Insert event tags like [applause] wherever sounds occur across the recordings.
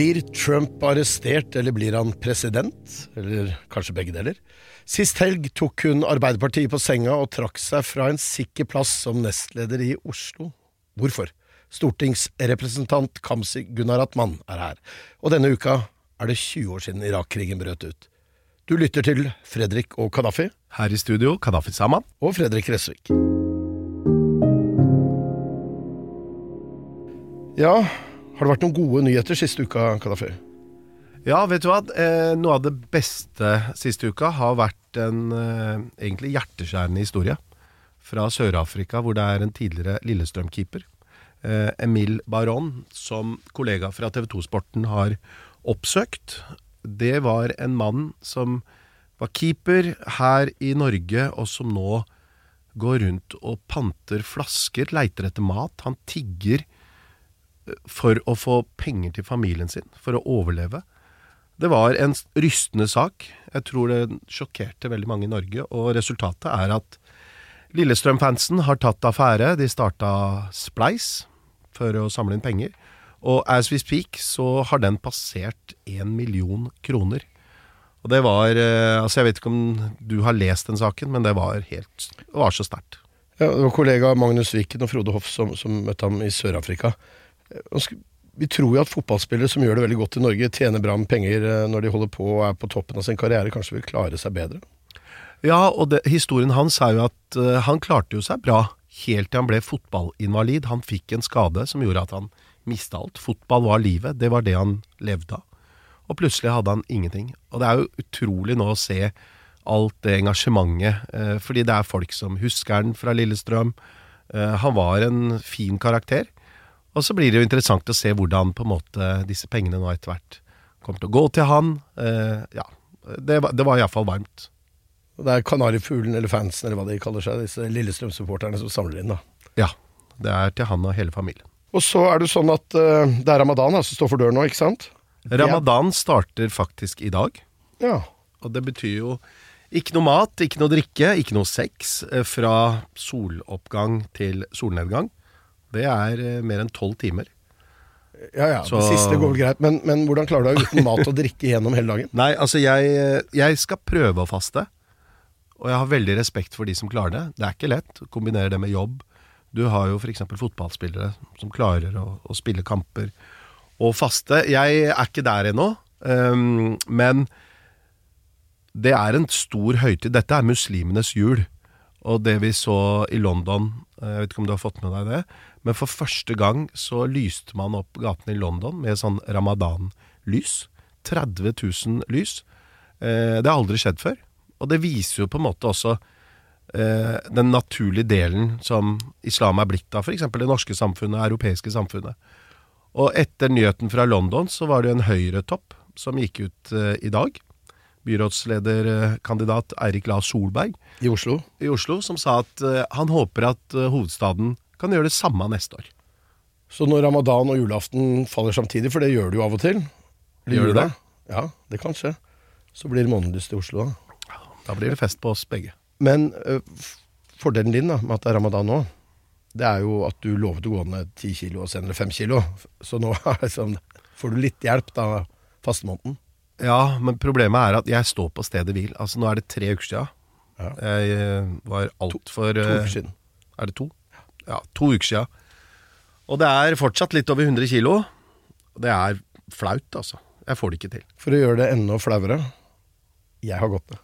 Blir Trump arrestert, eller blir han president? Eller kanskje begge deler? Sist helg tok hun Arbeiderpartiet på senga og trakk seg fra en sikker plass som nestleder i Oslo. Hvorfor? Stortingsrepresentant Kamzy Gunaratman er her, og denne uka er det 20 år siden Irak-krigen brøt ut. Du lytter til Fredrik og Kadafi. Her i studio, Kadafi Saman. Og Fredrik Resvik. Ja, har det vært noen gode nyheter siste uka, Kadafi? Ja, vet du hva? Eh, noe av det beste siste uka har vært en eh, egentlig hjerteskjærende historie. Fra Sør-Afrika, hvor det er en tidligere Lillestrøm-keeper. Eh, Emil Baron, som kollega fra TV 2-sporten har oppsøkt. Det var en mann som var keeper her i Norge, og som nå går rundt og panter flasker, leiter etter mat. Han tigger for å få penger til familien sin, for å overleve. Det var en rystende sak. Jeg tror det sjokkerte veldig mange i Norge. Og resultatet er at Lillestrøm-fansen har tatt affære. De starta Spleis for å samle inn penger. Og as we speak så har den passert én million kroner. Og det var Altså, jeg vet ikke om du har lest den saken, men det var helt Det var så sterkt. Ja, det var kollega Magnus Viken og Frode Hoff som, som møtte ham i Sør-Afrika. Vi tror jo at fotballspillere som gjør det veldig godt i Norge, tjener bra med penger eh, når de holder på og er på toppen av sin karriere, kanskje vil klare seg bedre? Ja, og det, historien hans er jo at uh, han klarte jo seg bra helt til han ble fotballinvalid. Han fikk en skade som gjorde at han mista alt. Fotball var livet, det var det han levde av. Og plutselig hadde han ingenting. Og det er jo utrolig nå å se alt det engasjementet, uh, fordi det er folk som husker han fra Lillestrøm. Uh, han var en fin karakter. Og så blir det jo interessant å se hvordan på en måte disse pengene nå etter hvert kommer til å gå til han. Eh, ja, det var, det var iallfall varmt. Det er kanarifuglen eller fansen eller hva de kaller seg, disse Lillestrøm-supporterne som samler inn, da. Ja. Det er til han og hele familien. Og så er det sånn at uh, det er ramadan som står for døren nå, ikke sant? Ramadan starter faktisk i dag. Ja. Og det betyr jo ikke noe mat, ikke noe drikke, ikke noe sex eh, fra soloppgang til solnedgang. Det er eh, mer enn tolv timer. Ja ja, så... det siste går vel greit. Men, men, hvordan klarer du deg uten mat og drikke gjennom hele dagen? [laughs] Nei, altså jeg, jeg, skal prøve å faste. Og jeg har veldig respekt for de som klarer det. Det er ikke lett å kombinere det med jobb. Du har jo f.eks. fotballspillere som klarer å, å, spille kamper og faste. Jeg er ikke der ennå, um, men det er en stor høytid. Dette er muslimenes jul. Og det vi så i London, eh, jeg vet ikke om du har fått med deg det, men for første gang så lyste man opp gatene i London med sånn ramadan-lys. 30 000 lys. Eh, det har aldri skjedd før. Og det viser jo på en måte også eh, den naturlige delen som islam er blitt av f.eks. det norske samfunnet, europeiske samfunnet. Og etter nyheten fra London så var det en høyretopp som gikk ut eh, i dag. Byrådslederkandidat Eirik La Solberg I Oslo? I Oslo, Som sa at uh, han håper at uh, hovedstaden kan gjøre det samme neste år. Så når ramadan og julaften faller samtidig, for det gjør det jo av og til Gjør det? Ja, det kan skje. Så blir det månedlyst i Oslo. Da. da blir det fest på oss begge. Men uh, fordelen din da, med at det er ramadan nå, det er jo at du lovet å gå ned ti kilo og senere fem kilo. Så nå [laughs] liksom, får du litt hjelp da fastemåneden. Ja, men problemet er at jeg står på stedet hvil. Altså, nå er det tre uker siden. Ja. Jeg var altfor to uker siden. Er det to? Ja, to uker siden. Og det er fortsatt litt over 100 kilo. Det er flaut, altså. Jeg får det ikke til. For å gjøre det enda flauere jeg har gått ned.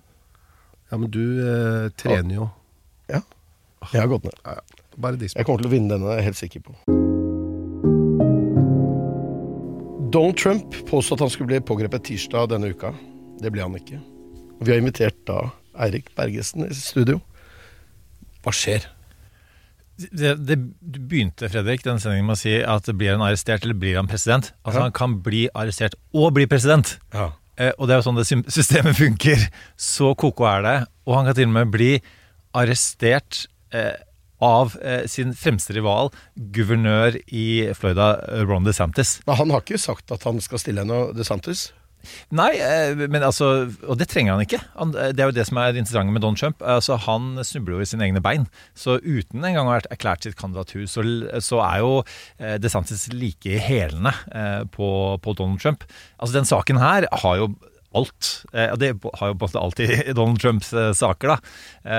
Ja, men du eh, trener jo. Ja. Jeg har gått ned. Ja, ja. Bare de jeg kommer til å vinne denne, jeg er helt sikker på. Donald Trump påstod at han skulle bli pågrepet tirsdag denne uka. Det ble han ikke. Vi har invitert da Eirik Bergesen i studio. Hva skjer? Det, det, du begynte Fredrik, den sendingen med å si at blir han arrestert eller blir han president? Altså ja. Han kan bli arrestert og bli president. Ja. eh, og det er jo sånn det systemet [laughs] funker, så koko er det. Og han kan til og med bli arrestert eh, av eh, sin fremste rival, guvernør i Florida, Ron DeSantis. Men han har ikke sagt at han skal stille ennå, DeSantis. Nei, eh, men altså Og det trenger han ikke. Eh, det er jo det som er det interessante med Donald Trump. Altså, han snubler jo i sine egne bein. Så uten engang å ha erklært sitt kandidatur, så, så er jo eh, DeSantis like i hælene på, på Donald Trump. Altså, den saken her har jo alt. Det har jo på en måte alltid Donald Trumps saker, da.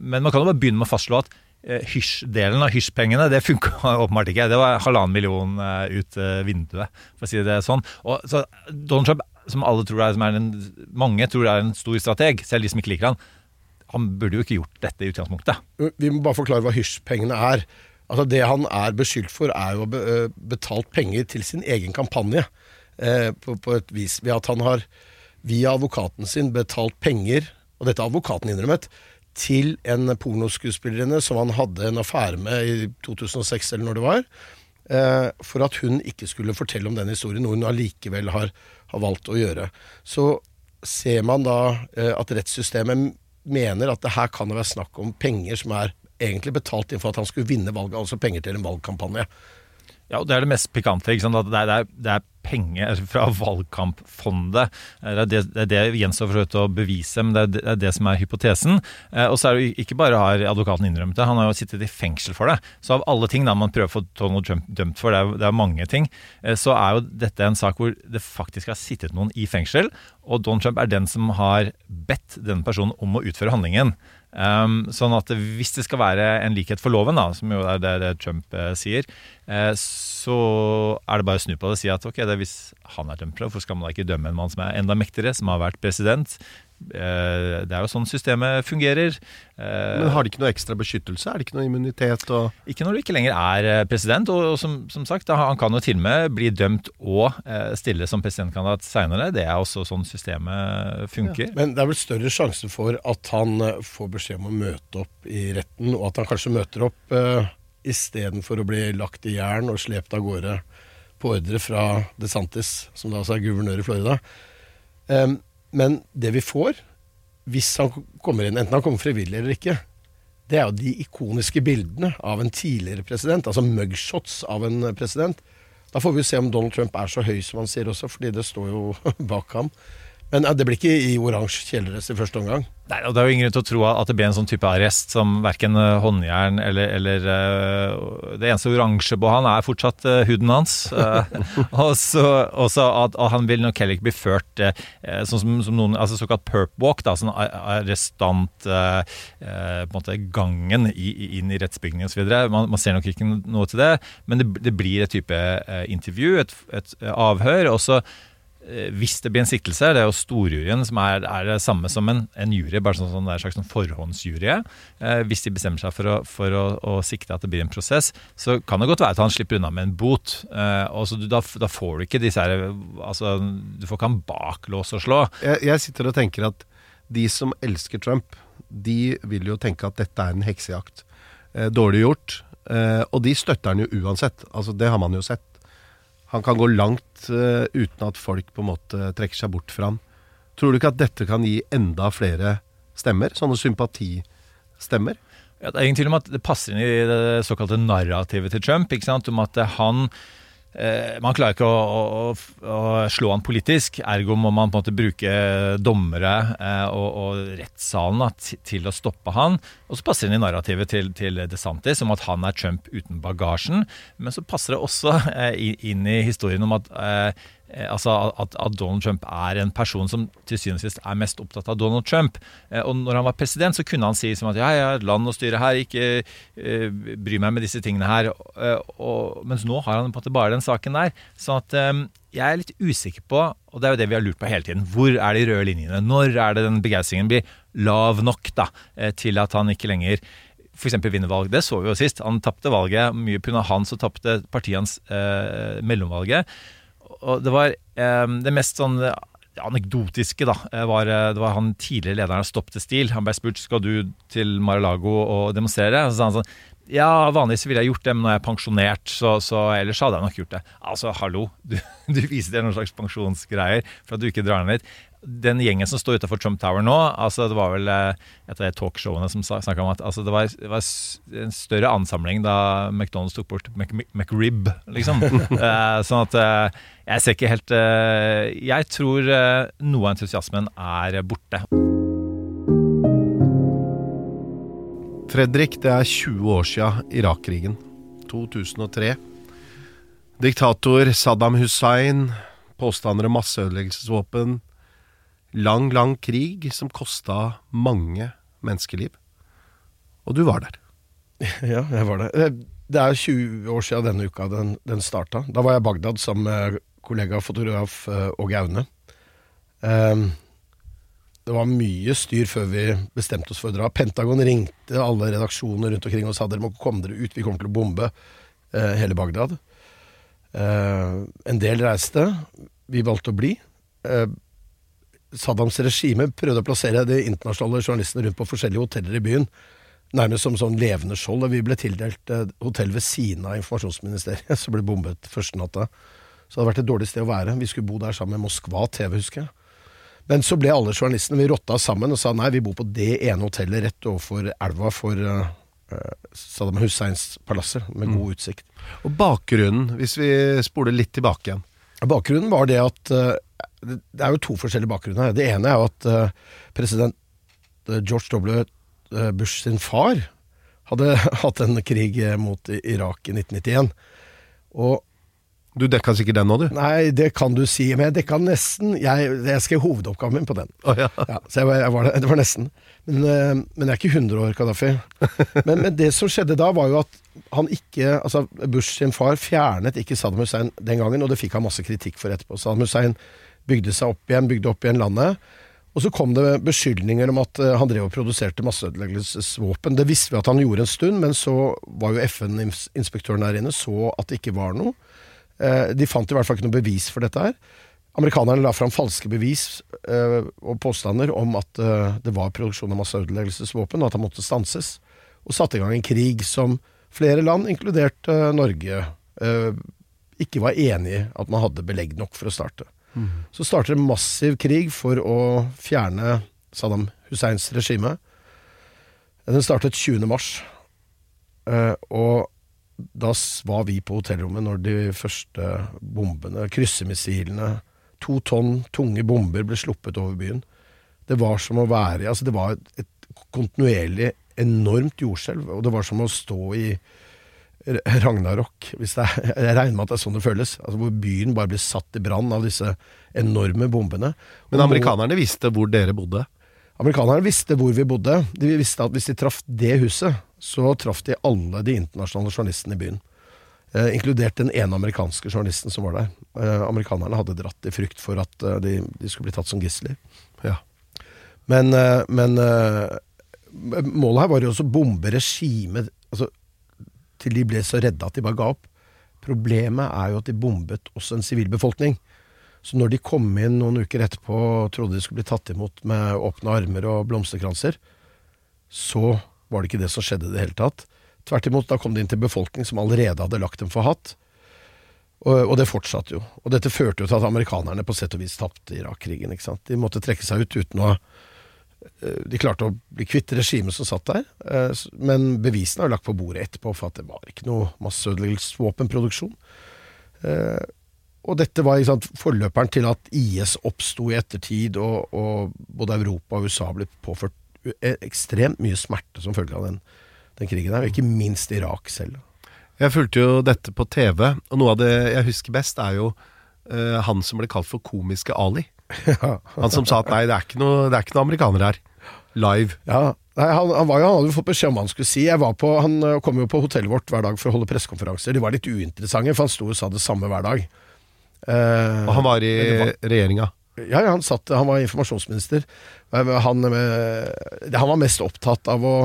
Men man kan jo bare begynne med å fastslå at Hysj-delen av hysj-pengene, det funka [laughs] åpenbart ikke. Det var halvannen million ut vinduet, for å si det sånn. Og, så Donald Trump, som alle tror er, som er en, mange tror er en stor strateg, selv de som ikke liker han, han burde jo ikke gjort dette i utgangspunktet. Vi må bare forklare hva hysjpengene er. Altså Det han er beskyldt for, er jo å be, eh, betalt penger til sin egen kampanje. Eh, på, på et vis ved at han har via advokaten sin betalt penger, og dette har advokaten innrømmet, til en pornoskuespillerinne som han hadde en affære med i 2006, eller når det var, eh, for at hun ikke skulle fortelle om den historien, noe hun allikevel har, har valgt å gjøre. Så ser man da eh, at rettssystemet mener at det her kan det være snakk om penger som er egentlig betalt inn for at han skulle vinne valget, altså penger til en valgkampanje. Ja, og Det er det mest pikante. det, er, det, er, det er penger fra valgkampfondet. Det er det, Jens har for å bevise, men det er det, som er hypotesen. Eh, og så er det ikke bare har advokaten innrømmet det, han har jo sittet i fengsel for det. Så av alle ting da man prøver å få Donald Trump dømt for, det er, det er mange ting, eh, så er jo dette en sak hvor det faktisk har sittet noen i fengsel, og Donald Trump er den som har bedt denne personen om å utføre handlingen. Um, sånn at hvis det skal være en likhet for loven, da, som jo er det, det Trump eh, sier, eh, så er det bare å snu på det og si at ok, det hvis han er dømt hvorfor skal man da ikke dømme en mann som er enda mektigere, som har vært president? Eh, det er jo sånn systemet fungerer. Eh, Men har de ikke noe ekstra beskyttelse? Er det ikke noe immunitet? Ikke når du ikke lenger er eh, president. Og, som, som sagt, han kan jo til og med bli dømt og stille som presidentkandidat seinere. Det er også sånn systemet funker. Men det er vel større sjanse for at han får beskjed om å møte opp i retten, og at han kanskje møter opp uh, istedenfor å bli lagt i jern og slept av gårde på ordre fra DeSantis, som da altså er guvernør i Florida. Em, men det vi får, hvis han kommer inn, enten han kommer frivillig eller ikke, det er jo de ikoniske bildene av en tidligere president, altså mugshots av en president. Da får vi se om Donald Trump er så høy som han sier også, fordi det står jo [laughs] bak ham. Men ja, det blir ikke i oransje kjeledress i første omgang. Nei, og Det er jo ingen grunn til å tro at det blir en sånn type arrest som verken eh, håndjern eller, eller eh, Det eneste oransje på han er fortsatt eh, huden hans. [laughs] Eh, og så at, han vil nok heller ikke bli ført eh, sånn som, som noen altså såkalt perp walk, da, sånn arrestant eh, eh, på en måte gangen inn i rettsbygningen osv. Man, man ser nok ikke noe til det, men det, det blir et type eh, intervju, et, et eh, avhør. og så eh, hvis det blir en siktelse, det er jo storjuryen som er, er det samme som en, en jury, bare sånn, sånn en slags sånn forhåndsjury. Eh, hvis de bestemmer seg for, å, for å, å sikte at det blir en prosess, så kan det godt være at han slipper unna med en bot. Eh, og så du, da, da får du ikke disse her Altså, du får ikke han bak lås og slå. jeg, jeg sitter og tenker at de som elsker Trump, de vil jo tenke at dette er en heksejakt. Eh, dårlig gjort. Eh, og de støtter han jo uansett. Altså, det har man jo sett. Han kan gå langt uh, uten at folk på en måte trekker seg bort fra han. Tror du ikke at dette kan gi enda flere stemmer? Sånne sympatistemmer? Ja, det er ingen tvil om at det passer inn i det såkalte narrativet til Trump. ikke sant? Om at han Man klarer ikke å, å, å slå han politisk, ergo må man på en måte bruke dommere eh, og, og rettssalen da, til å stoppe han. Og så passer det inn i narrativet til, til DeSantis om at han er Trump uten bagasjen. Men så passer det også eh, inn i historien om at eh, eh, altså at, at Donald Trump er en person som til syvende og sist er mest opptatt av Donald Trump. Eh, Og når han var president, så kunne han si som at ja, jeg har et land å styre her, ikke uh, bry meg med disse tingene her. Eh, og, mens nå har han på en måte bare den saken der. Så at um, jeg er litt usikker på, og det er jo det vi har lurt på hele tiden, hvor er de røde linjene? Når er det den begeistringen blir lav nok da, eh, til at han ikke lenger f.eks. vinner valg. Det så vi jo sist. Han tapte valget. Mye pga. han så tapte partiet hans eh, mellomvalget. Og det var um, det mest sånn eh, anekdotiske, da, eh, var, det var han tidligere lederen av Stopp til stil. Han ble spurt skal du til Mar-a-Lago og demonstrere. Så sa han sånn Ja, vanligvis ville jeg gjort det, men nå er jeg pensjonert, så, så ellers hadde jeg nok gjort det. Altså, hallo, du, [laughs] du viser til noen slags pensjonsgreier for at du ikke drar ned dit. Den gjengen som står utafor Trump Tower nå, altså det var vel etter et av de talkshowene som snakka om at altså det, var, det var en større ansamling da McDonald's tok bort Mc, McRib, liksom. [laughs] Eh, sånn at eh, jeg ser ikke helt eh, Jeg tror eh, noe av entusiasmen er borte. Fredrik, det er 20 år siden Irak-krigen. 2003. Diktator Saddam Hussein, påstander om masseødeleggelsesvåpen. Lang, lang krig som kosta mange menneskeliv. Og du var der. [laughs] Ja, jeg var det. Eh, Det er 20 år siden denne uka den, den starta. Da var jeg i Bagdad sammen med kollega fotograf eh, Åge Aune. Ehm, det var mye styr før vi bestemte oss for å dra. Pentagon ringte alle redaksjoner rundt omkring og sa dere må komme dere ut, vi kommer til å bombe eh, hele Bagdad. Eh, en del reiste, vi valgte å bli. Saddams regime prøvde å plassere de internasjonale journalistene rundt på forskjellige hoteller i byen nærmest som sånn levende skjold. Og vi ble tildelt hotell ved siden av informasjonsministeriet, [laughs] som ble bombet første natta. Så det hadde vært et dårlig sted å være. Vi skulle bo der sammen med Moskva TV, husker jeg. Men så ble alle journalistene Vi rotta sammen og sa nei, vi bor på det ene hotellet rett overfor elva for eh, Saddam Husseins palasser, med god utsikt. Og bakgrunnen, hvis vi spoler litt tilbake igjen. Bakgrunnen var det at eh, Det er jo to forskjellige bakgrunner. her. Det ene er jo at eh, president eh, George W. eh, Bush sin far hadde [laughs] hatt en krig mot Irak i 1991. Og Du dekka sikkert den nå, du? Nei, det kan du si, men jeg dekka nesten. Jeg, jeg skrev hovedoppgaven min på den. Oh, ja. Ja, så jeg jeg var, det- var nesten. Men, men jeg er ikke 100 år, Kadafi. [laughs] Men, men det som skjedde da, var jo at han ikke Altså, Bush sin far fjernet ikke Saddam Hussein den gangen, og det fikk han masse kritikk for etterpå. Saddam Hussein bygde seg opp igjen, bygde opp igjen landet. Og så kom det beskyldninger om at eh, han drev og produserte masseødeleggelsesvåpen. Det visste vi at han gjorde en stund, men så var jo FN-inspektøren der inne, så at det ikke var noe. Eh, De fant i hvert fall ikke noe bevis for dette her. Amerikanerne la fram falske bevis eh, og påstander om at det var produksjon av masseødeleggelsesvåpen, og at han måtte stanses. Og satte i gang en krig som flere land, inkludert Norge, ikke var enig i at man hadde belegg nok for å starte. Så starter en massiv krig for å fjerne Saddam Husseins regime. Den startet 20. mars, eh, og da var vi på hotellrommet når de første bombene, kryssemissilene, to tonn tunge bomber ble sluppet over byen. Det var som å være altså Det var et kontinuerlig enormt jordskjelv, og det var som å stå i Ragnarok. Hvis det er, [laughs] jeg regner med at det er sånn det føles. Altså Hvor byen bare blir satt i brann av disse enorme bombene. Men amerikanerne visste hvor dere bodde. Amerikanerne visste hvor vi bodde. De visste at hvis de traff det huset, så traff de alle de internasjonale journalistene i byen. Eh, inkludert den ene amerikanske journalisten som var der. Eh, amerikanerne hadde dratt i frykt for at eh, de, de skulle bli tatt som gisler. Ja. Men, eh, men eh, målet her var jo også å bombe regimet altså, til de ble så redde at de bare ga opp. Problemet er jo at de bombet også en sivilbefolkning. Så når de kom inn noen uker etterpå og trodde de skulle bli tatt imot med åpne armer og blomsterkranser, så var det ikke det som skjedde i det hele tatt. Tvert imot, da kom de inn til befolkning som allerede hadde lagt dem for hatt. Og, og det fortsatte jo. Og dette førte jo til at amerikanerne på sett og vis tapte Irak-krigen. ikke sant? De måtte trekke seg ut uten å eh, De klarte å bli kvitt regimet som satt der, eh, men bevisene er lagt på bordet etterpå for at det var ikke noe masseødeleggelsesvåpenproduksjon. Eh, Og dette var sant, forløperen til at IS oppsto i ettertid, og, og både Europa og USA ble påført e- ekstremt mye smerte som følge av den, den krigen her, og ikke minst Irak selv. Jeg fulgte jo dette på TV, og noe av det jeg husker best, er jo uh, han som ble kalt for komiske Ali. [laughs] Han som sa at nei, det er ikke noen noe amerikanere her. Live. Ja, nei, han, han, var jo, han hadde jo fått beskjed om hva han skulle si. Jeg var på, han kom jo på hotellet vårt hver dag for å holde pressekonferanser. De var litt uinteressante, for han sto og sa det samme hver dag. Eh, Og han var i var- regjeringa. Ja, ja, han, satt, han var informasjonsminister. Han, eh, han var mest opptatt av å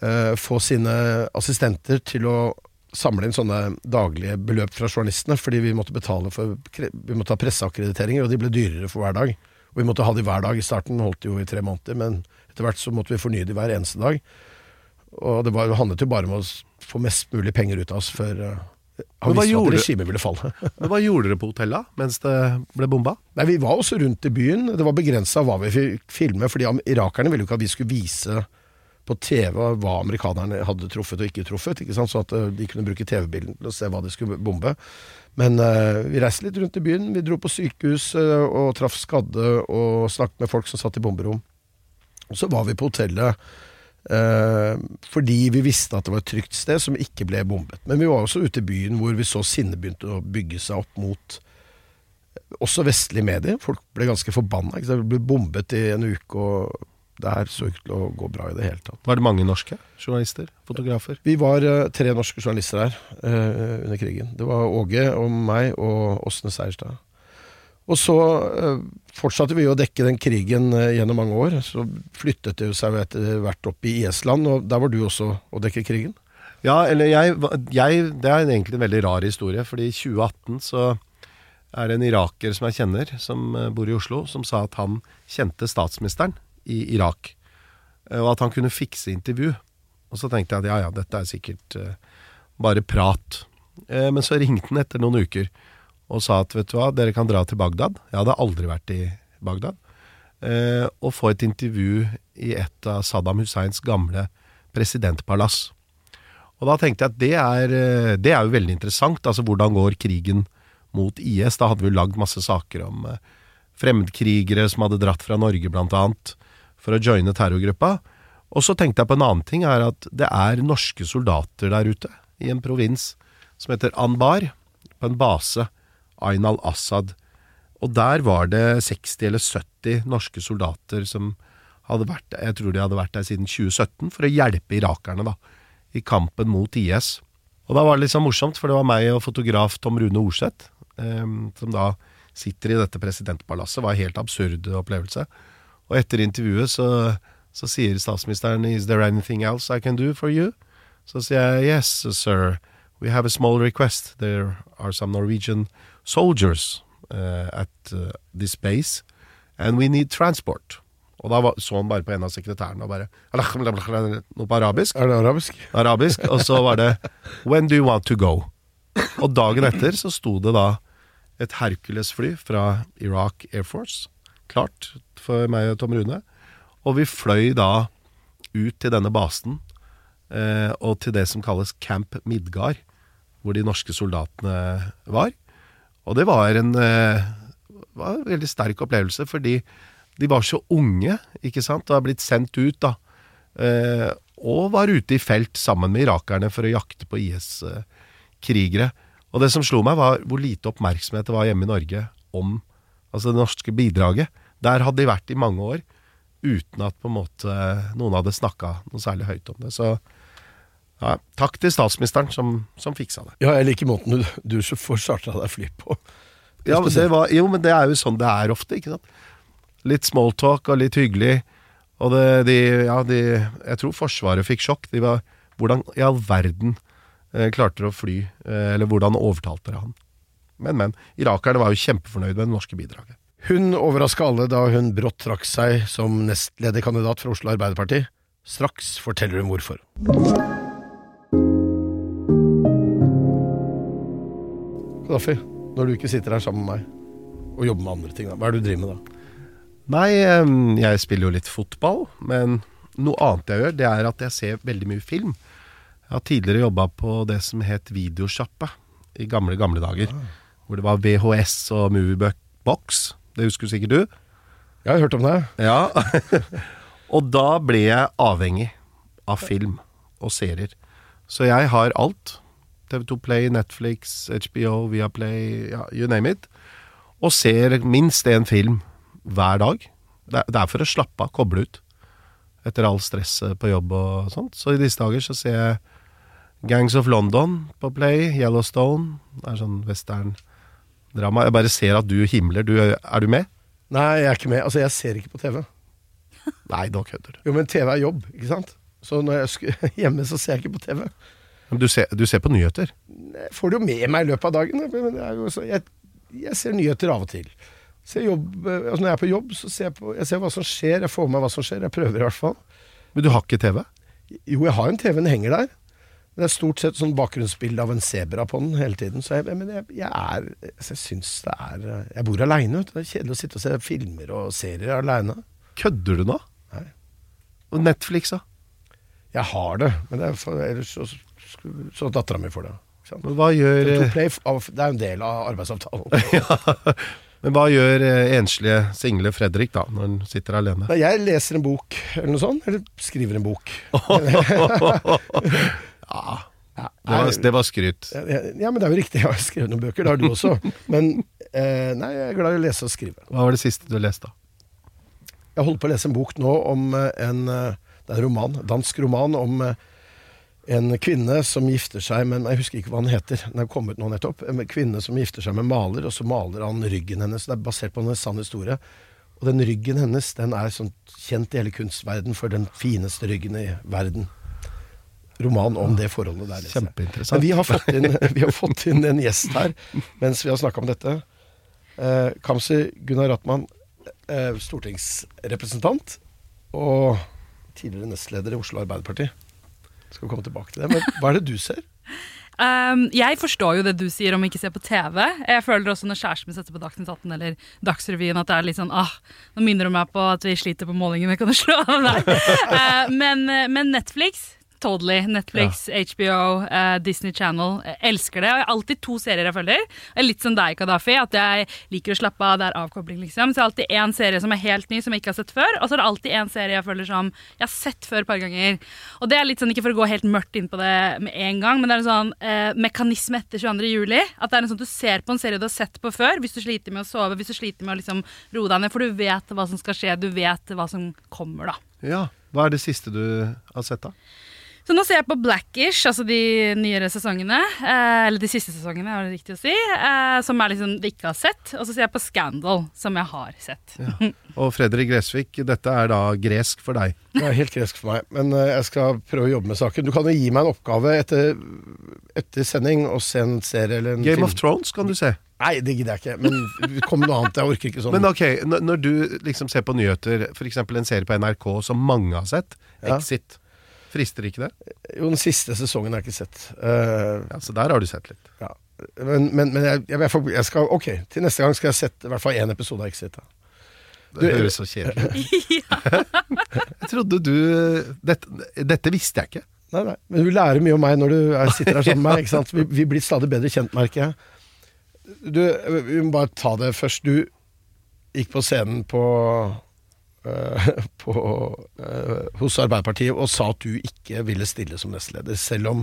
eh, få sine assistenter til å samle inn sånne daglige beløp fra journalistene, fordi vi måtte betale for Vi måtte ha presseakkrediteringer, og de ble dyrere for hver dag. Og vi måtte ha de hver dag. I starten holdt de jo i tre måneder, men etter hvert så måtte vi fornye de hver eneste dag. Og det, var, det handlet jo bare om å få mest mulig penger ut av oss før han visste at regimet ville falle. [laughs] Men hva gjorde dere på hotellet mens det ble bomba? Nei, Vi var også rundt i byen. Det var begrensa hva vi fikk filme, fordi irakerne ville jo ikke at vi skulle vise på TV hva amerikanerne hadde truffet og ikke truffet, ikke sant? så at eh, de kunne bruke TV-bilden til å se hva de skulle bombe. Men uh, vi reiste litt rundt i byen. Vi dro på sykehus uh, og traff skadde og snakket med folk som satt i bomberom. Og så var vi på hotellet uh, fordi vi visste at det var et trygt sted som ikke ble bombet. Men vi var også ute i byen hvor vi så sinnet begynte å bygge seg opp mot også vestlige medier. Folk ble ganske forbanna. Det ble bombet i en uke, og det her så ikke til å gå bra i det hele tatt. Var det mange norske journalister? Fotografer? Vi var eh, tre norske journalister her uh, under krigen. Det var Åge og meg og Åsne Seierstad. Og så uh, fortsatte vi å dekke den krigen gjennom mange år. Så flyttet det seg etter hvert opp i IS-land, og der var du også å dekke krigen. Ja, eller jeg, jeg Det er egentlig en veldig rar historie, fordi i 2018 så er det en iraker som jeg kjenner, som bor i Oslo, som sa at han kjente statsministeren i Irak, eh, og at han kunne fikse intervju. Og så tenkte jeg at ja, ja, dette er sikkert eh, bare prat. Eh, men så ringte han etter noen uker og sa at vet du hva, dere kan dra til Bagdad. Jeg hadde aldri vært i Bagdad. Og få et intervju i et av Saddam Husseins gamle presidentpalass. Og da tenkte jeg at det er, det er jo veldig interessant. Altså hvordan går krigen mot IS? Da hadde vi jo lagd masse saker om fremmedkrigere som hadde dratt fra Norge blant annet for å joine terrorgruppa. Og så tenkte jeg på en annen ting, er at det er norske soldater der ute i en provins som heter Anbar, på en base, Ain al-Assad. Og der var det 60 eller 70 norske soldater som hadde vært der, jeg tror de hadde vært der siden 2017, for å hjelpe irakerne da, i kampen mot IS. Og da var det litt sånn morsomt, for det var meg og fotograf Tom Rune Orseth, eh, som da sitter i dette presidentpalasset. Var en helt absurd opplevelse. Og etter intervjuet så, så sier statsministeren Is there anything else I can do for you? Så sier jeg yes, sir. We have a small request. There are some Norwegian soldiers uh, at uh, this base, and we need transport. Og da var, så han bare på en av sekretærene og bare Noe på arabisk. Er det arabisk? Arabisk. Og så var det When do you want to go? Og dagen etter så sto det da et Hercules-fly fra Iraq Air Force klart for meg og Tom Rune. Og vi fløy da ut til denne basen eh, og til det som kalles Camp Midgard, hvor de norske soldatene var. Og det var en, eh, var en veldig sterk opplevelse, fordi de var så unge, ikke sant, og har blitt sendt ut, da. Eh, og var ute i felt sammen med irakerne for å jakte på IS-krigere. Og det som slo meg, var hvor lite oppmerksomhet det var hjemme i Norge om altså det norske bidraget. Der hadde de vært i mange år uten at på en måte noen hadde snakka noe særlig høyt om det. Så ja, takk til statsministeren som, som fiksa det. Ja, jeg liker måten du, du så får starta deg fly på. Ja, men det var, jo, men det er jo sånn det er ofte, ikke sant. Litt smalltalk og litt hyggelig. Og det, de, ja, de Jeg tror Forsvaret fikk sjokk. De var Hvordan i all verden eh, klarte dere å fly? Eh, eller hvordan overtalte dere han? Men, men. Irakerne var jo kjempefornøyd med det norske bidraget. Hun overraska alle da hun brått trakk seg som nestlederkandidat for Oslo Arbeiderparti. Straks forteller hun hvorfor. Gaddafi, når du ikke sitter her sammen med meg og jobber med andre ting, da, hva er det du driver med da? Nei, jeg spiller jo litt fotball, men noe annet jeg gjør, det er at jeg ser veldig mye film. Jeg har tidligere jobba på det som het Videosjappe i gamle, gamle dager. Hvor det var VHS og Moviebox. Det husker sikkert du? Jeg har hørt om det. Ja. [laughs] og da ble jeg avhengig av film og serier. Så jeg har alt. TV2 Play, Netflix, HBO, Viaplay, ja, you name it. Og ser minst én film hver dag. Det er, for å slappe av, koble ut. Etter all stresset på jobb og sånt. Så i disse dager så ser jeg Gangs of London på Play, Yellowstone. Det er sånn western-drama. Jeg bare ser at du himler. Du, er du med? Nei, jeg er ikke med. Altså, jeg ser ikke på TV. [laughs] Nei, nå kødder du. Jo, men TV er jobb, ikke sant? Så når jeg er [laughs] hjemme, så ser jeg ikke på TV. Men du ser, du ser på nyheter? Jeg får det jo med meg i løpet av dagen. Men jo jeg, jeg ser nyheter av og til. Ser jobb, altså når jeg er på jobb, så ser jeg, på, jeg ser hva som skjer. Jeg får med meg hva som skjer. Jeg prøver i hvert fall. Men du har ikke TV? Jo, jeg har en TV, den henger der. Det er stort sett sånn bakgrunnsbilde av en sebra på den hele tiden. Så jeg, men jeg, jeg er Jeg syns det er Jeg bor aleine, vet du. Det er kjedelig å sitte og se filmer og serier aleine. Kødder du nå? Nei. Og Netflix, da? Jeg har det, men det for, ellers så, så, så dattera mi får det. Men hva gjør, Tele2 Play, av- det er jo en del av arbeidsavtalen. [laughs] ja. men hva gjør eh, enslige, single Fredrik da, når han sitter alene? Jeg leser en bok, eller noe sånt. Eller skriver en bok. [laughs] [laughs] Ja, det var, det var skryt. Ja, men det er jo riktig, jeg har skrevet noen bøker, det har du også. [laughs] Men eh, nei, jeg er glad i å lese og skrive. Hva var det siste du leste, da? Jeg holder på å lese en bok nå om eh, en eh, Det er en roman, dansk roman om eh, en kvinne som gifter seg med Jeg husker ikke hva den heter, den er kommet nå nettopp. En kvinne som gifter seg med maler, og så maler han ryggen hennes. Det er basert på en sann historie. Og den ryggen hennes den er sånn kjent i hele kunstverden for den fineste ryggen i verden. Roman om det forholdet der. Kjempeinteressant. Vi har, fått inn, [laughs] vi har fått inn en gjest her mens vi har snakka om dette. Eh, Kamzy Gunnar Ratman, eh, stortingsrepresentant og tidligere nestleder i Oslo Arbeiderparti. Skal vi komme tilbake til det. Men hva er det du ser? [laughs] Um, jeg forstår jo det du sier om å ikke se på TV. Jeg føler også når kjæresten min setter på Dagsnytt 18 eller Dagsrevyen at det er litt sånn ah, Nå minner du meg på at vi sliter på målingene, kan du slå av der? uh, [laughs] men, men Netflix Totally. Netflix, HBO, uh, Disney Channel. Jeg elsker det. Og jeg har alltid to serier jeg følger. Jeg er litt som deg, Kadafi, at jeg liker å slappe av. Det er avkobling, liksom. Så jeg har alltid én serie som er helt ny, som jeg ikke har sett før. Og så er det alltid en serie jeg føler som jeg har sett før et par ganger. Og det er litt sånn, ikke for å gå helt mørkt inn på det med en gang, men det er en sånn uh, mekanisme etter 22. juli. At det er en sånn du ser på en serie du har sett på før, hvis du sliter med å sove, hvis du sliter med å liksom roe deg ned, for du vet hva som skal skje, du vet hva som kommer, da. Ja, Hva er det siste du har sett, da? Så nå ser jeg på Blackish, altså de nyere sesongene. Eh, eller de siste sesongene, er det riktig å si. Eh, som jeg liksom ikke har sett. Og så ser jeg på Scandal, som jeg har sett. Og Fredrik Gressvik, dette er da gresk for deg. Det er helt gresk for meg, men eh, jeg skal prøve å jobbe med saken. Du kan jo gi meg en oppgave etter, etter sending og se en serie eller en Game film. of Thrones kan du se. Nei, det gidder jeg ikke. Men kom med noe annet. Jeg orker ikke sånn. Men ok, når, du liksom ser på nyheter, f.eks. en serie på NRK som mange har sett, Ja. Frister ikke det? Jo, den siste sesongen har jeg ikke sett. Uh, Ja, Så der har du sett litt. ja. Men, men, men jeg, jeg, jeg skal Ok, til neste gang skal jeg sette i hvert fall én episode av Exit. da. Det høres så kjedelig ut. [laughs] [laughs] Jeg trodde du dette, dette visste jeg ikke. Nei, nei. Men du lærer mye om meg når du er, sitter her sammen med meg. ikke sant? [laughs] Vi, vi blir stadig bedre kjent, merker jeg. Du, vi må bare ta det først. Du gikk på scenen på, [laughs] på øh, hos Arbeiderpartiet og sa at du ikke ville stille som nestleder, selv om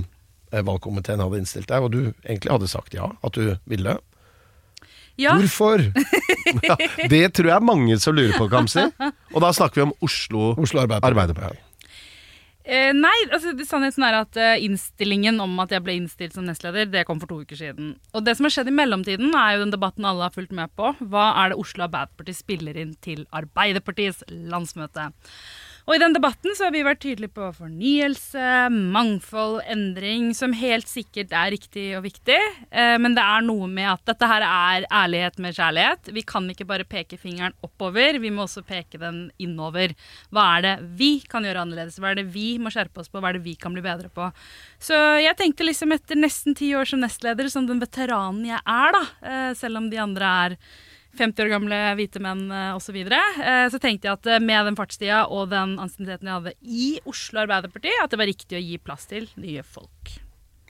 øh, valgkomiteen hadde innstilt deg, og du egentlig hadde sagt ja, at du ville. Ja, Hvorfor? [laughs] Ja, det tror jeg er mange som lurer på, Kamzy. Og da snakker vi om Oslo, Oslo Arbeiderparti. Arbeiderparti. Eh, nei, altså sannheten er at eh, innstillingen om at jeg ble innstilt som nestleder, det kom for to uker siden. Og det som har skjedd i mellomtiden, er jo den debatten alle har fulgt med på. Hva er det Oslo Arbeiderparti spiller inn til Arbeiderpartiets landsmøte? Og i den debatten så har vi vært tydelige på fornyelse, mangfold, endring, som helt sikkert er riktig og viktig. Eh, men det er noe med at dette her er ærlighet med kjærlighet. Vi kan ikke bare peke fingeren oppover, vi må også peke den innover. Hva er det vi kan gjøre annerledes? Hva er det vi må skjerpe oss på? Hva er det vi kan bli bedre på? Så jeg tenkte liksom etter nesten ti år som nestleder, som den veteranen jeg er, da, eh, selv om de andre er 50 år gamle hvite menn eh, osv. Så, videre, eh, så tenkte jeg at eh, med den fartstida og den ansienniteten jeg hadde i Oslo Arbeiderparti, at det var riktig å gi plass til nye folk.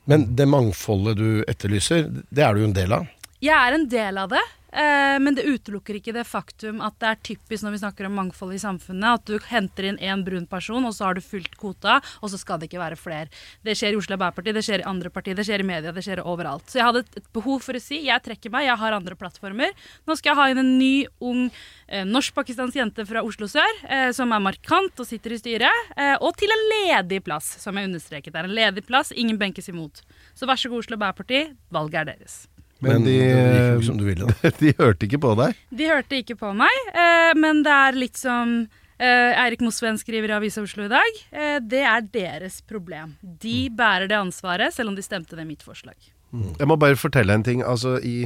Men det mangfoldet du etterlyser, det er du jo en del av. Jeg er en del av det, men det utelukker ikke det faktum at det er typisk når vi snakker om mangfold i samfunnet, at du henter inn én brun person, og så har du fylt kvota, og så skal det ikke være flere. Det skjer i Oslo Arbeiderparti, det skjer i andre partier, det skjer i media, det skjer overalt. Så jeg hadde et, behov for å si jeg trekker meg, jeg har andre plattformer. Nå skal jeg ha inn en ny, ung eh, norsk-pakistansk jente fra Oslo sør, eh, som er markant og sitter i styret, eh, og til en ledig plass, som jeg understreket er en ledig plass, ingen benkes imot. Så vær så god, Oslo Arbeiderparti, valget er deres. Men, Men de, det gikk jo som du ville. da. [laughs] de hørte ikke på deg. De hørte ikke på meg, eh, men det er litt som eh, Eirik Mosveen skriver i Avisa Oslo i dag. Eh, det er deres problem. De bærer det ansvaret, selv om de stemte ved mitt forslag. Jeg må bare fortelle en ting. Altså, i,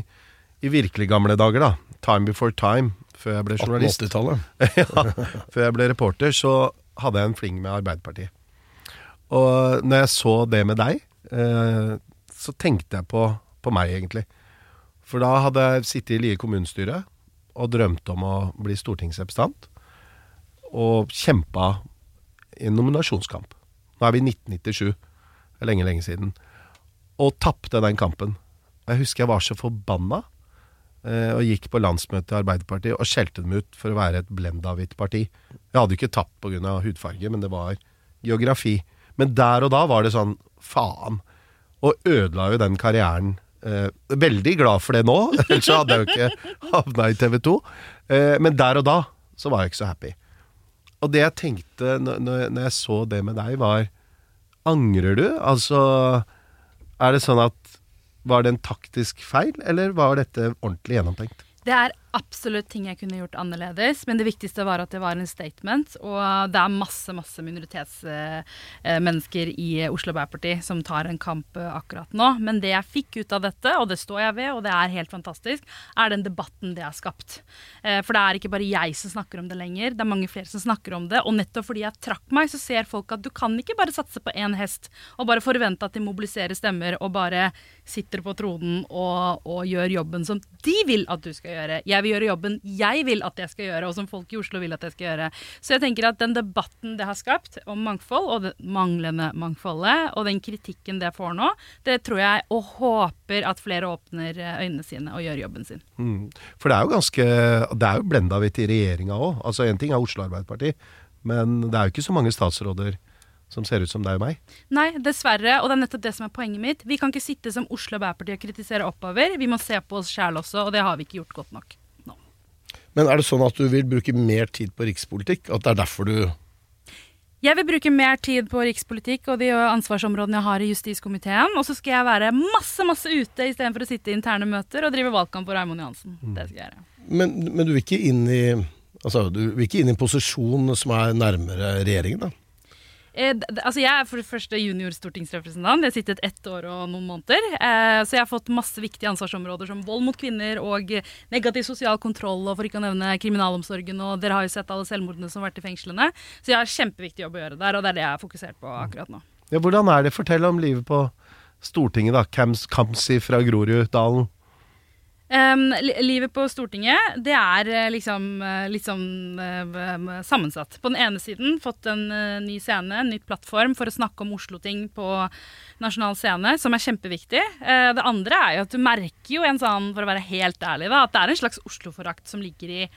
i virkelig gamle dager, da. Time before time, før jeg ble journalist. 80-tallet. [laughs] ja, før jeg ble reporter, så hadde jeg en fling med Arbeiderpartiet. Og når jeg så det med deg, eh, så tenkte jeg på, på meg, egentlig. For da hadde jeg sittet i Lier kommunestyre og drømt om å bli stortingsrepresentant. Og kjempa i en nominasjonskamp. Nå er vi i 1997. Det er lenge, lenge siden. Og tapte den kampen. Jeg husker jeg var så forbanna. eh, Og gikk på landsmøtet i Arbeiderpartiet og skjelte dem ut for å være et blenda-hvitt parti. Jeg hadde jo ikke tapt pga. hudfarge, men det var geografi. Men der og da var det sånn faen. Og ødela jo den karrieren. Eh, veldig glad for det nå, [laughs] ellers hadde jeg jo ikke havna i TV 2. Eh, men der og da så var jeg ikke så happy. Og det jeg tenkte når, når jeg så det med deg, var Angrer du? Altså Er det sånn at Var det en taktisk feil, eller var dette ordentlig gjennomtenkt? Det er absolutt ting jeg kunne gjort annerledes, men det viktigste var at det var en statement. Og det er masse masse minoritetsmennesker i Oslo Arbeiderparti som tar en kamp akkurat nå. Men det jeg fikk ut av dette, og det står jeg ved, og det er helt fantastisk, er den debatten det har skapt. Eh, For det er ikke bare jeg som snakker om det lenger, det er mange flere som snakker om det. Og nettopp fordi jeg trakk meg, så ser folk at du kan ikke bare satse på én hest og bare forvente at de mobiliserer stemmer og bare sitter på tronen og, og gjør jobben som de vil at du skal gjøre. Jeg vil gjøre jobben jeg vil at jeg skal gjøre, og som folk i Oslo vil at jeg skal gjøre. Så jeg tenker at den debatten det har skapt om mangfold, og det manglende mangfoldet, og den kritikken det får nå, det tror jeg og håper at flere åpner eh, øynene sine og gjør jobben sin. Mm. For det er jo ganske Det er jo blenda vidt i regjeringa òg. Altså én ting er Oslo Arbeiderparti, men det er jo ikke så mange statsråder som ser ut som deg og meg. Nei, dessverre, og det er nettopp det som er poenget mitt. Vi kan ikke sitte som Oslo Arbeiderparti og kritisere oppover. Vi må se på oss sjæl også, og det har vi ikke gjort godt nok. Men er det sånn at du vil bruke mer tid på rikspolitikk? At det er derfor du Jeg vil bruke mer tid på rikspolitikk og de ansvarsområdene jeg har i justiskomiteen. Og så skal jeg være masse masse ute istedenfor å sitte i interne møter og drive valgkamp for Raymond Johansen. Det skal jeg gjøre. men, men du vil i Altså, du vil ikke inn i en posisjon som er nærmere regjeringen, da? Eh, altså jeg er for det første junior-stortingsrepresentant. Jeg har sittet ett år og noen måneder. Eh, så jeg har fått masse viktige ansvarsområder som vold mot kvinner og negativ sosial kontroll, og for ikke å nevne kriminalomsorgen. Og dere har jo sett alle selvmordene som har vært i fengslene. Så jeg har kjempeviktig jobb å gjøre der, og det er det jeg er fokusert på akkurat nå. Ja, hvordan er det? Fortell om livet på Stortinget, da. Kams, Kamzy fra Groruddalen. Li- livet på Stortinget det er eh, liksom eh, litt sånn uh, sammensatt. På den ene siden fått en uh, ny scene, en ny plattform for å snakke om Oslo-ting på nasjonal scene, som er kjempeviktig. Uh, det andre er jo at du merker jo en sånn, for å være helt ærlig, da, at det er en slags Oslo-forakt som ligger i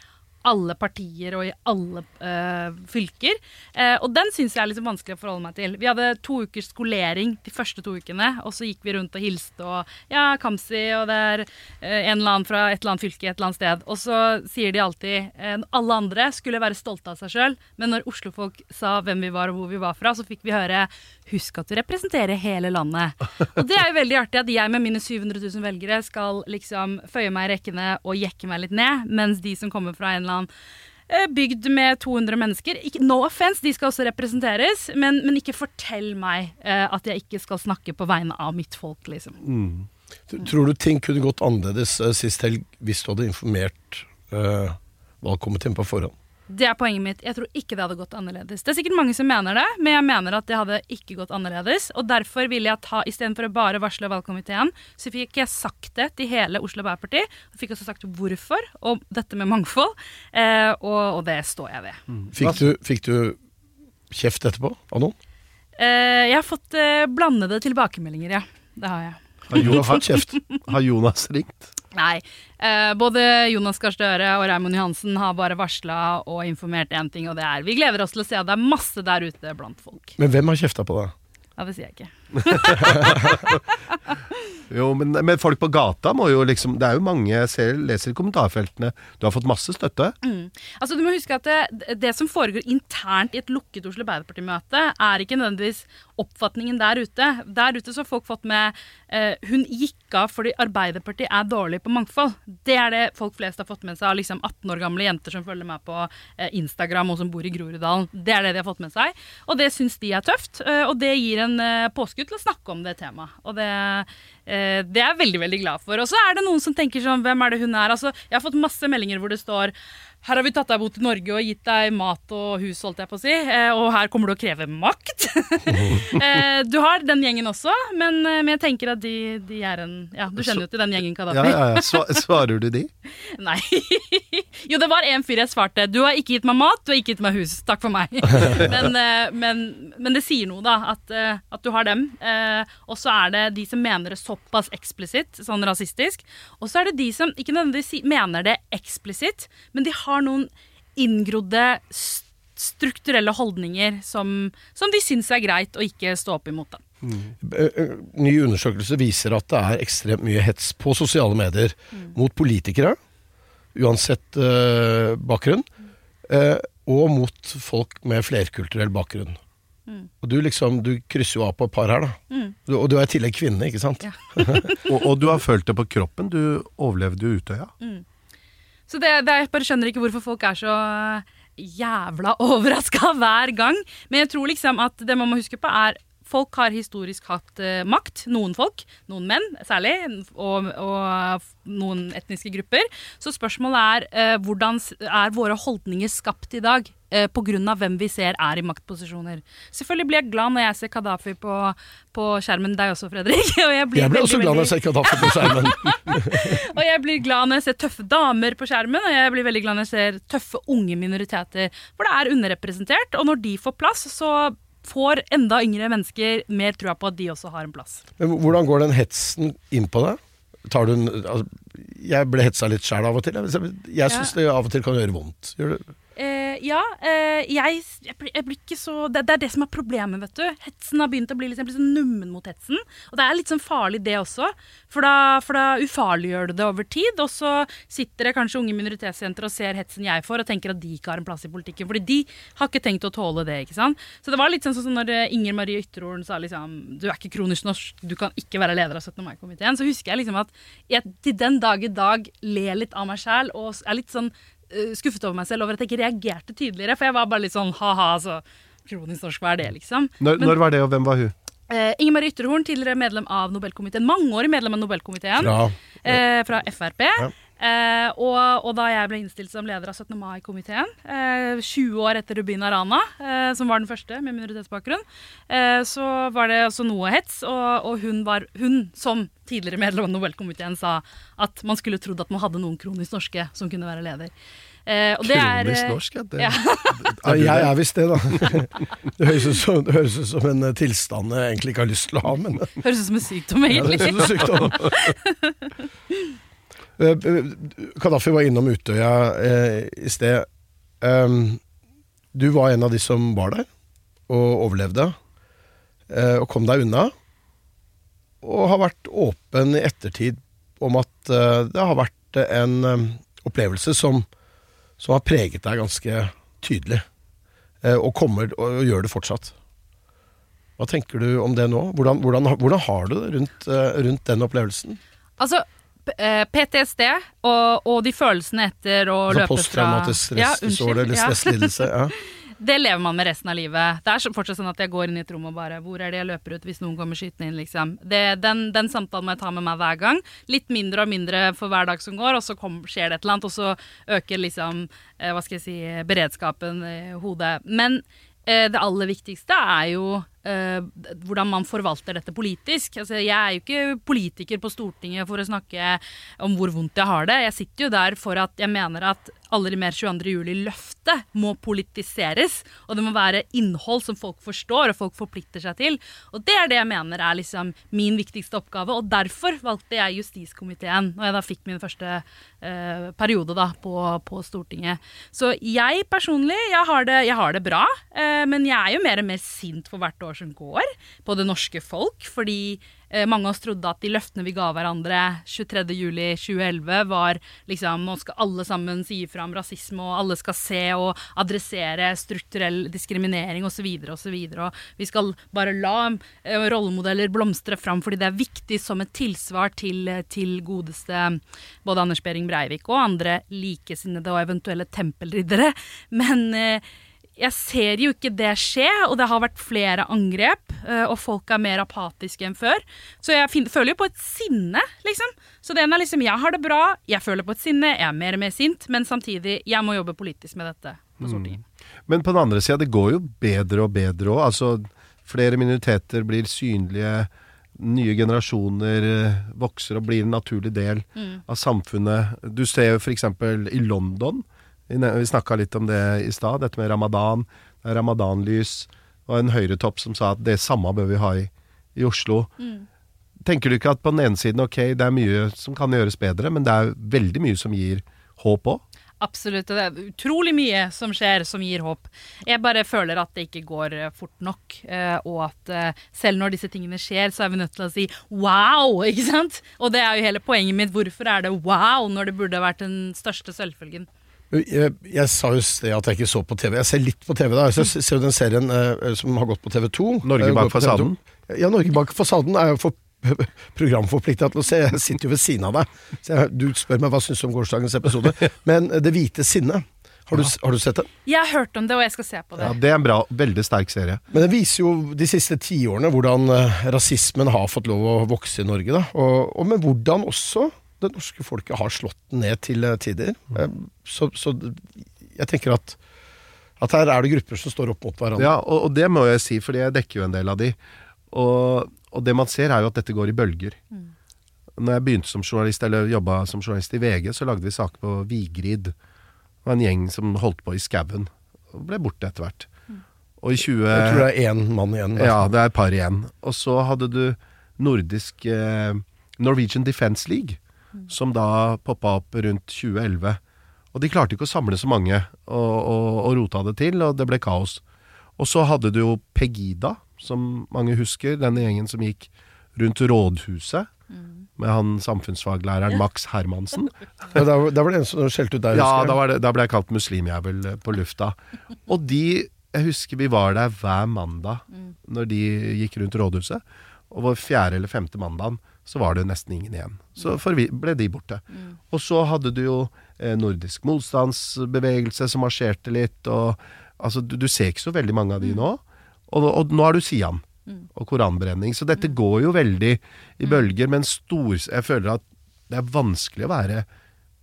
alle partier og i alle uh, fylker. Uh, og den syns jeg er litt vanskelig å forholde meg til. Vi hadde to ukers skolering de første to ukene, og så gikk vi rundt og hilste og Ja, Kamzy, og det er uh, en eller annen fra et eller annet fylke et eller annet sted. Og så sier de alltid Alle andre skulle være stolte av seg sjøl, men når Oslo-folk sa hvem vi var og hvor vi var fra, så fikk vi høre Husk at du representerer hele landet. Og det er jo veldig artig at jeg med mine 700 000 velgere skal liksom føye meg i rekkene og jekke meg litt ned, mens de som kommer fra en eller annen eh, bygd med 200 mennesker No offence, de skal også representeres, men, men ikke fortell meg eh, at jeg ikke skal snakke på vegne av mitt folk, liksom. Mm. Tror du ting kunne gått annerledes eh, sist helg hvis du hadde informert valgkomiteen på forhånd? Det er poenget mitt. Jeg tror ikke det hadde gått annerledes. Det er sikkert mange som mener det, men jeg mener at det hadde ikke gått annerledes. Og derfor ville jeg ta, istedenfor å bare varsle valgkomiteen, så fikk jeg sagt det til hele Oslo Arbeiderparti. Og fikk også sagt hvorfor, og dette med mangfold. Eh, og, og det står jeg ved. Fikk du, fikk du kjeft etterpå av noen? Eh, jeg har fått eh, blandede tilbakemeldinger, ja. Det har jeg. Har, Jonas, har [laughs] kjeft. har Jonas ringt? Nei. Eh, både Jonas Gahr Støre og Raymond Johansen har bare varsla og informert én ting, og det er Vi gleder oss til å se at det er masse der ute blant folk. Men hvem har kjefta på deg? Ja, det sier jeg ikke. [laughs] Jo, men, men folk på gata må jo liksom Det er jo mange jeg ser, leser i kommentarfeltene. Du har fått masse støtte. Altså, du må huske at det, det som foregår internt i et lukket Oslo Arbeiderparti-møte, er ikke nødvendigvis oppfatningen der ute. Der ute så har folk fått med eh, Hun gikk av fordi Arbeiderpartiet er dårlig på mangfold. Det er det folk flest har fått med seg av liksom 18 år gamle jenter som følger meg på eh, Instagram og som bor i Groruddalen. Det er det de har fått med seg. Og det syns de er tøft. eh, og det gir en eh, påskudd til å snakke om det temaet. Og det, eh, det er jeg veldig, veldig glad for. Og så er det noen som tenker sånn Hvem er det hun er? Altså, jeg har fått masse meldinger hvor det står her har vi tatt deg imot til Norge og gitt deg mat og hus, holdt jeg på å si, eh, og her kommer du å kreve makt. [laughs] Eh, du har den gjengen også, men, eh, jeg tenker at de, de er en Ja, du kjenner jo til den gjengen, Kadafi. ja, ja. ja. [laughs] Svarer du de? Nei. [laughs] jo, det var en fyr jeg svarte. Du har ikke gitt meg mat, du har ikke gitt meg hus. Takk for meg. men, men, men det sier noe, da, at, at du har dem. Og så er det de som mener det såpass eksplisitt, sånn rasistisk. Og så er det de som ikke nødvendigvis mener det eksplisitt, men de har noen inngrodde strukturelle holdninger som, som de syns er greit å ikke stå opp imot. Da. Eh, eh, Ny undersøkelse viser at det er ekstremt mye hets på sosiale medier mot politikere, uansett uh, bakgrunn, uh, og mot folk med flerkulturell bakgrunn. Og du liksom, du krysser jo av på et par her, da. Du, og du er i tillegg kvinne, ikke sant? Ja. [laughs] Og, og du har følt det på kroppen. Du overlevde jo Utøya. Så det, det, jeg bare skjønner ikke hvorfor folk er så jævla [laughs] overraska hver gang. Men jeg tror liksom at det man må huske på, er Folk har historisk hatt eh, makt. Noen folk, noen menn særlig, og, og noen etniske grupper. Så spørsmålet er eh, hvordan er våre holdninger skapt i dag? Eh, av hvem vi ser er i maktposisjoner. Selvfølgelig blir jeg glad når jeg ser Kadafi på, på skjermen. Deg også, Fredrik. [laughs] Og jeg blir, Jeg ble veldig, også glad når jeg ser Kadafi på skjermen. [laughs] og jeg blir glad når jeg ser tøffe damer på skjermen, og jeg blir veldig glad når jeg ser tøffe unge minoriteter. For det er underrepresentert, og når de får plass, så får enda yngre mennesker mer trua på at de også har en plass. Men hvordan går den hetsen inn på deg? Tar du en, altså, jeg ble hetsa litt sjæl av og til. Jeg, syns det av og til kan gjøre vondt. Gjør det? Eh, ja, eh, jeg, jeg, blir, ikke så det, det er det som er problemet, vet du. Hetsen har begynt å bli litt, blir sånn nummen mot hetsen. Og det er litt sånn farlig, det også. For da, for da ufarliggjør du det over tid. Og så sitter det kanskje unge minoritetsjenter og ser hetsen jeg får, og tenker at de ikke har en plass i politikken. Fordi de har ikke tenkt å tåle det, ikke sant. Så det var litt sånn som når eh, Inger Marie Ytterhorn sa liksom Du er ikke kronisk norsk, du kan ikke være leder av 17. mai-komiteen. Så husker jeg liksom at jeg til den dag i dag ler litt av meg sjæl og er litt sånn skuffet over meg selv over at jeg ikke reagerte tydeligere. For jeg var bare litt sånn ha-ha, så kronisk norsk, hva er det, liksom? Når, Men- når var det, og hvem var hun? Eh, Inger Marie Ytterhorn, tidligere medlem av Nobelkomiteen. Mangeårig medlem av Nobelkomiteen. Fra Eh, fra Frp. Eh, og, og da jeg ble innstilt som leder av 17. mai-komiteen, eh, 20 år etter Rubina Rana, eh, som var den første med minoritetsbakgrunn, eh, så var det også noe hets. Og, og hun, var, hun, som tidligere medlem av Nobelkomiteen, sa at man skulle trodd at man hadde noen kronisk norske som kunne være leder. Eh, og det er, Kronisk eh, norsk, ja. Det, ja. Ja, jeg er visst det, da. [laughs] Det høres ut som, høres ut som en eh, tilstand jeg egentlig ikke har lyst til å ha, men Høres ut som en sykdom, egentlig. ja, det høres ut som en sykdom. [laughs] Eh, Kadafi var innom Utøya eh, i sted. Du var en av de som var der, og overlevde, eh, og kom deg unna. Og har vært åpen i ettertid om at det har vært en opplevelse som, som har preget deg ganske tydelig. Og kommer og, gjør det fortsatt. Hva tenker du om det nå? Hvordan, hvordan, hvordan har du det rundt, rundt den opplevelsen? Altså, PTSD og, og de følelsene etter å Altså løpe fra Posttraumatisk Ja, eller stresslidelse? Ja. [laughs] Det lever man med resten av livet. Det er fortsatt sånn at jeg går inn i et rom og bare Hvor er det jeg løper ut hvis noen kommer skytende inn, liksom? Det, den, den samtalen må jeg ta med meg hver gang. Litt mindre og mindre for hver dag som går, og så kom, skjer det et eller annet, og så øker liksom eh, Hva skal jeg si beredskapen i hodet. Men eh, det aller viktigste er jo eh, hvordan man forvalter dette politisk. Altså, jeg er jo ikke politiker på Stortinget for å snakke om hvor vondt jeg har det. Jeg sitter jo der for at jeg mener at Aldri mer 22. juli-løftet må politiseres. Og det må være innhold som folk forstår og folk forplikter seg til. Og det er det jeg mener er liksom min viktigste oppgave. Og derfor valgte jeg justiskomiteen når jeg da fikk min første uh, periode da på, på Stortinget. Så jeg personlig, jeg har det, jeg har det bra. Uh, men jeg er jo mer og mer sint for hvert år som går på det norske folk. Fordi eh, mange av oss trodde at de løftene vi ga hverandre 23.07.2011 var liksom Nå skal alle sammen si ifra om rasisme, og alle skal se og adressere strukturell diskriminering osv. osv. Og vi skal bare la eh, rollemodeller blomstre fram fordi det er viktig som et tilsvar til, til godeste både Anders Behring Breivik og andre likesinnede og eventuelle tempelriddere. Men eh, jeg ser jo ikke det skje, og det har vært flere angrep, eh, og folk er mer apatiske enn før. Så jeg finner, føler jo på et sinne, liksom. Så det ene er liksom, jeg har det bra, jeg føler på et sinne, jeg er mer og mer sint, men samtidig, jeg må jobbe politisk med dette på Stortinget. Men på den andre sida, det går jo bedre og bedre òg. Altså, flere minoriteter blir synlige. Nye generasjoner eh, vokser og blir en naturlig del av samfunnet. Du ser jo f.eks. i London. Vi snakka litt om det i stad, dette med ramadan. Det er ramadanlys. Og en høyretopp som sa at det samme bør vi ha i, i Oslo. Tenker du ikke at på den ene siden, ok, det er mye som kan gjøres bedre, men det er veldig mye som gir håp òg? Absolutt. Det er utrolig mye som skjer som gir håp. Jeg bare føler at det ikke går eh, fort nok. eh, Og at eh, selv når disse tingene skjer, så er vi nødt til å si wow, [laughs] ikke sant? Og det er jo hele poenget mitt. Hvorfor er det wow når det burde vært den største selvfølgen? Jeg, jeg sa jo det at jeg ikke så på TV. Jeg ser litt på TV, da. Jeg ser, ser jo den serien eh, som har gått på TV 2. Norge bak fasaden? Ja, Norge bak fasaden er jo for [laughs] programforplikta til å se. Jeg sitter jo ved siden av deg. Så jeg, du spør meg hva syns du om gårsdagens episode. [laughs] Men eh, Det hvite sinnet, har du, har du sett den? Jeg har hørt om det, og jeg skal se på det. Ja, det er en bra, veldig sterk serie. Men det viser jo de siste tiårene hvordan eh, rasismen har fått lov å vokse i Norge. Da. Og, og men hvordan også det norske folket har slått den ned til eh, tider. Eh, Så, så jeg tenker at, at her er det grupper som står opp mot hverandre. Ja, og, og det må jeg si, fordi jeg dekker jo en del av de. Og, og det man ser, er jo at dette går i bølger. Når jeg begynte som journalist, eller jobba som journalist i VG, så lagde vi saker på Vigrid. Det var en gjeng som holdt på i skauen. Ble borte etter hvert. Og i 20... Jeg tror det er én mann igjen. der. Ja, det er et par igjen. Og så hadde du nordisk eh, Norwegian Defence League, som da poppa opp rundt 2011. Og de klarte ikke å samle så mange, og, og, og rota det til, og det ble kaos. Og så hadde du jo Pegida, som mange husker, denne gjengen som gikk rundt rådhuset. Med han samfunnsfaglæreren Max Hermansen. [laughs] Da, da var det en som skjelte ut der. Ja, da, var det, da ble jeg kalt muslimjævel eh, på lufta. Og de Jeg husker vi var der hver mandag når de gikk rundt rådhuset. Og vår fjerde eller femte mandag så var det nesten ingen igjen. Så ble de borte. Og så hadde du jo eh, nordisk motstandsbevegelse som marsjerte litt. Og altså, du, du ser ikke så veldig mange av de nå. Og, og nå har du Sian og koranbrenning. Så dette går jo veldig i bølger, men stor, jeg føler at det er vanskelig å være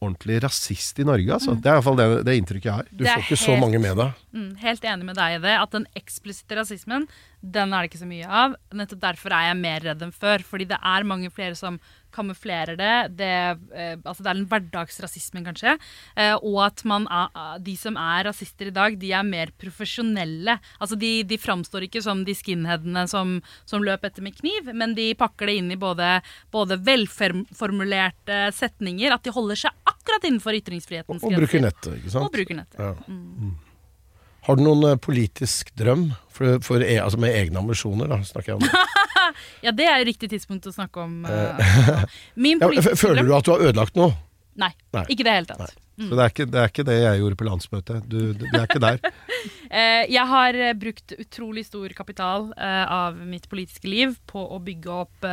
ordentlig rasist i Norge, altså. Det er iallfall det, det inntrykket jeg har. Du får ikke så mange med deg. Mm, helt enig med deg i det. At den eksplisitte rasismen, den er det ikke så mye av. Nettopp derfor er jeg mer redd enn før. Fordi det er mange flere som kamuflerer det. Det, eh, altså det er den hverdagsrasismen, kanskje. Eh, og at man er, ah, de som er rasister i dag, de er mer profesjonelle. Altså de, de framstår ikke som de skinheadene som, som løp etter med kniv, men de pakker det inn i både, både velformulerte setninger, at de holder seg akkurat innenfor ytringsfrihetens Og bruker nettet, ikke sant. Og bruker nettet. Ja. Har du noen eh, politisk drøm for, for, e- altså med egne ambisjoner? Da, snakker jeg om. [laughs] Ja, det er jo riktig tidspunkt å snakke om. Uh, Min [laughs] Ja, politiske føler du at du har ødelagt noe? Nei, Nei. ikke i det hele tatt. Så det er, ikke, det er ikke det jeg gjorde på landsmøtet. Du, du, du er ikke der. [laughs] Eh, jeg har brukt utrolig stor kapital av mitt politiske liv på å bygge opp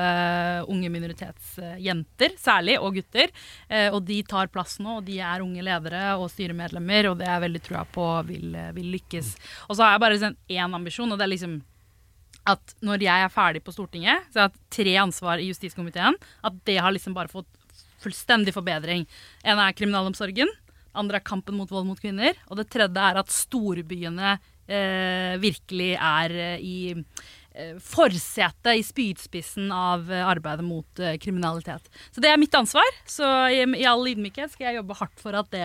unge minoritetsjenter, særlig, og gutter. Eh, og de tar plass nå, og de er unge ledere og styremedlemmer, og det er jeg veldig trua på vil, vil lykkes. Og så har jeg bare sånn én ambisjon, og det er liksom at når jeg er ferdig på Stortinget, så har jeg hatt tre ansvar i justiskomiteen, at det har liksom bare fått fullstendig forbedring. En er kriminalomsorgen, andre er kampen mot vold mot kvinner, og det tredje er at storbyene eh, virkelig er eh, i eh, forsetet, i spydspissen av eh, arbeidet mot eh, kriminalitet. Så det er mitt ansvar, så i, i all ydmykhet skal jeg jobbe hardt for at det,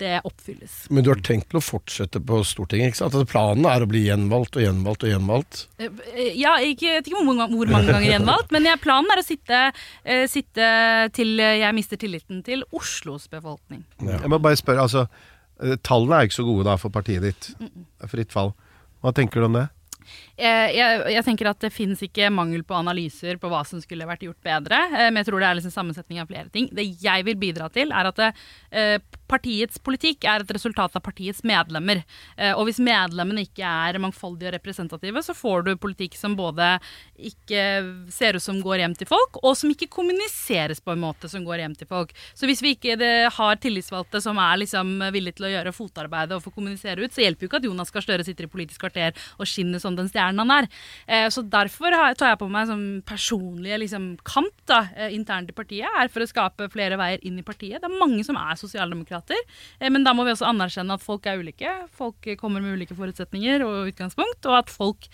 det oppfylles. Men du har tenkt til å fortsette på Stortinget? ikke sant? Altså, planen er å bli gjenvalgt og gjenvalgt og gjenvalgt? Eh, Ja, ikke, jeg vet ikke hvor mange, hvor mange ganger gjenvalgt, men jeg, planen er å sitte, uh, sitte til jeg mister tilliten til Oslos befolkning. Jeg må bare spørre, altså eh, Tallene er ikke så gode da for partiet ditt. Fritt fall. Hva tenker du om det? Eh, jeg, jeg tenker at det finnes ikke mangel på analyser på hva som skulle vært gjort bedre. eh, Men jeg tror det er liksom sammensetning av flere ting. Det jeg vil bidra til, er at det, eh, partiets politikk er et resultat av partiets medlemmer. Og hvis medlemmene ikke er mangfoldige og representative, så får du politikk som både ikke ser ut som går hjem til folk, og som ikke kommuniseres på en måte som går hjem til folk. Så hvis vi ikke har tillitsvalgte som er liksom villige til å gjøre fotarbeidet og få kommunisere ut, så hjelper jo ikke at Jonas Gahr Støre sitter i Politisk kvarter og skinner som den stjernen han er. Eh, så derfor tar jeg på meg som personlige liksom, kamp da, eh, internt i partiet, er for å skape flere veier inn i partiet. Det er mange som er sosialdemokrater, eh, men da må vi også anerkjenne at folk er ulike. Folk kommer med ulike forutsetninger og utgangspunkt, og at folk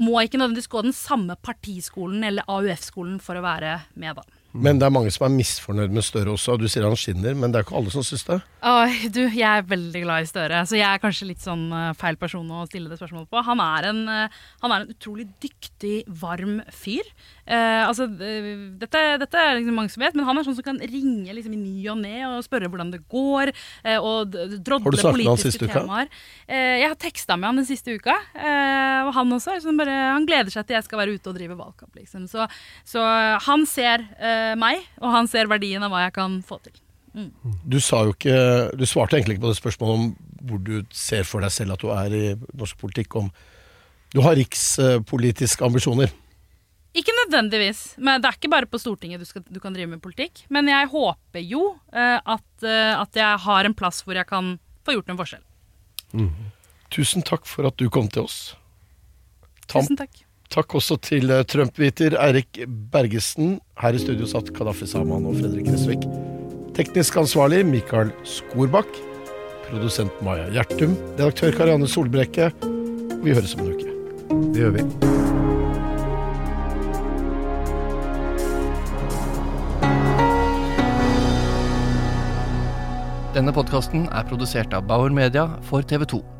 må ikke nødvendigvis gå den samme partiskolen eller AUF-skolen for å være med, da. Men det er mange som er misfornøyd med Støre også. Du sier han skinner, men det er ikke alle som syns det. Oi, du, jeg er veldig glad i Støre, så jeg er kanskje litt sånn eh, feil person å stille det spørsmålet på. Han er en, eh, han er en utrolig dyktig, varm fyr. Eh, altså, eh, dette, dette er liksom mange som vet, men han er sånn som kan ringe liksom, i ny og ne og spørre hvordan det går, eh, og politiske temaer Har du snakket med han siste siste uka? Eh, jeg har teksta med han den siste uka, eh, og han også. Sånn bare, han gleder seg til jeg skal være ute og drive valgkamp. Liksom. Så, så han ser eh, meg, og han ser verdien av hva jeg kan få til. Du sa jo ikke Du svarte egentlig ikke på det spørsmålet om hvor du ser for deg selv at du er i norsk politikk. Om du har rikspolitiske ambisjoner. Ikke nødvendigvis, men det er ikke bare på Stortinget du, skal, du kan drive med politikk. Men jeg håper jo uh, at, uh, at jeg har en plass hvor jeg kan få gjort en forskjell. Tusen takk for at du kom til oss. Tam, Tusen takk. Takk også til eh, Trump-viter Eirik Bergesen. Her i studio satt Kadafi Saman og Fredrik Resvik. Teknisk ansvarlig Mikael Skorbakk. Produsent Maja Gjertum. Redaktør Karianne Solbrekke. Vi høres om en uke. Det gjør vi. Denne podkasten er produsert av Bauer Media for TV 2.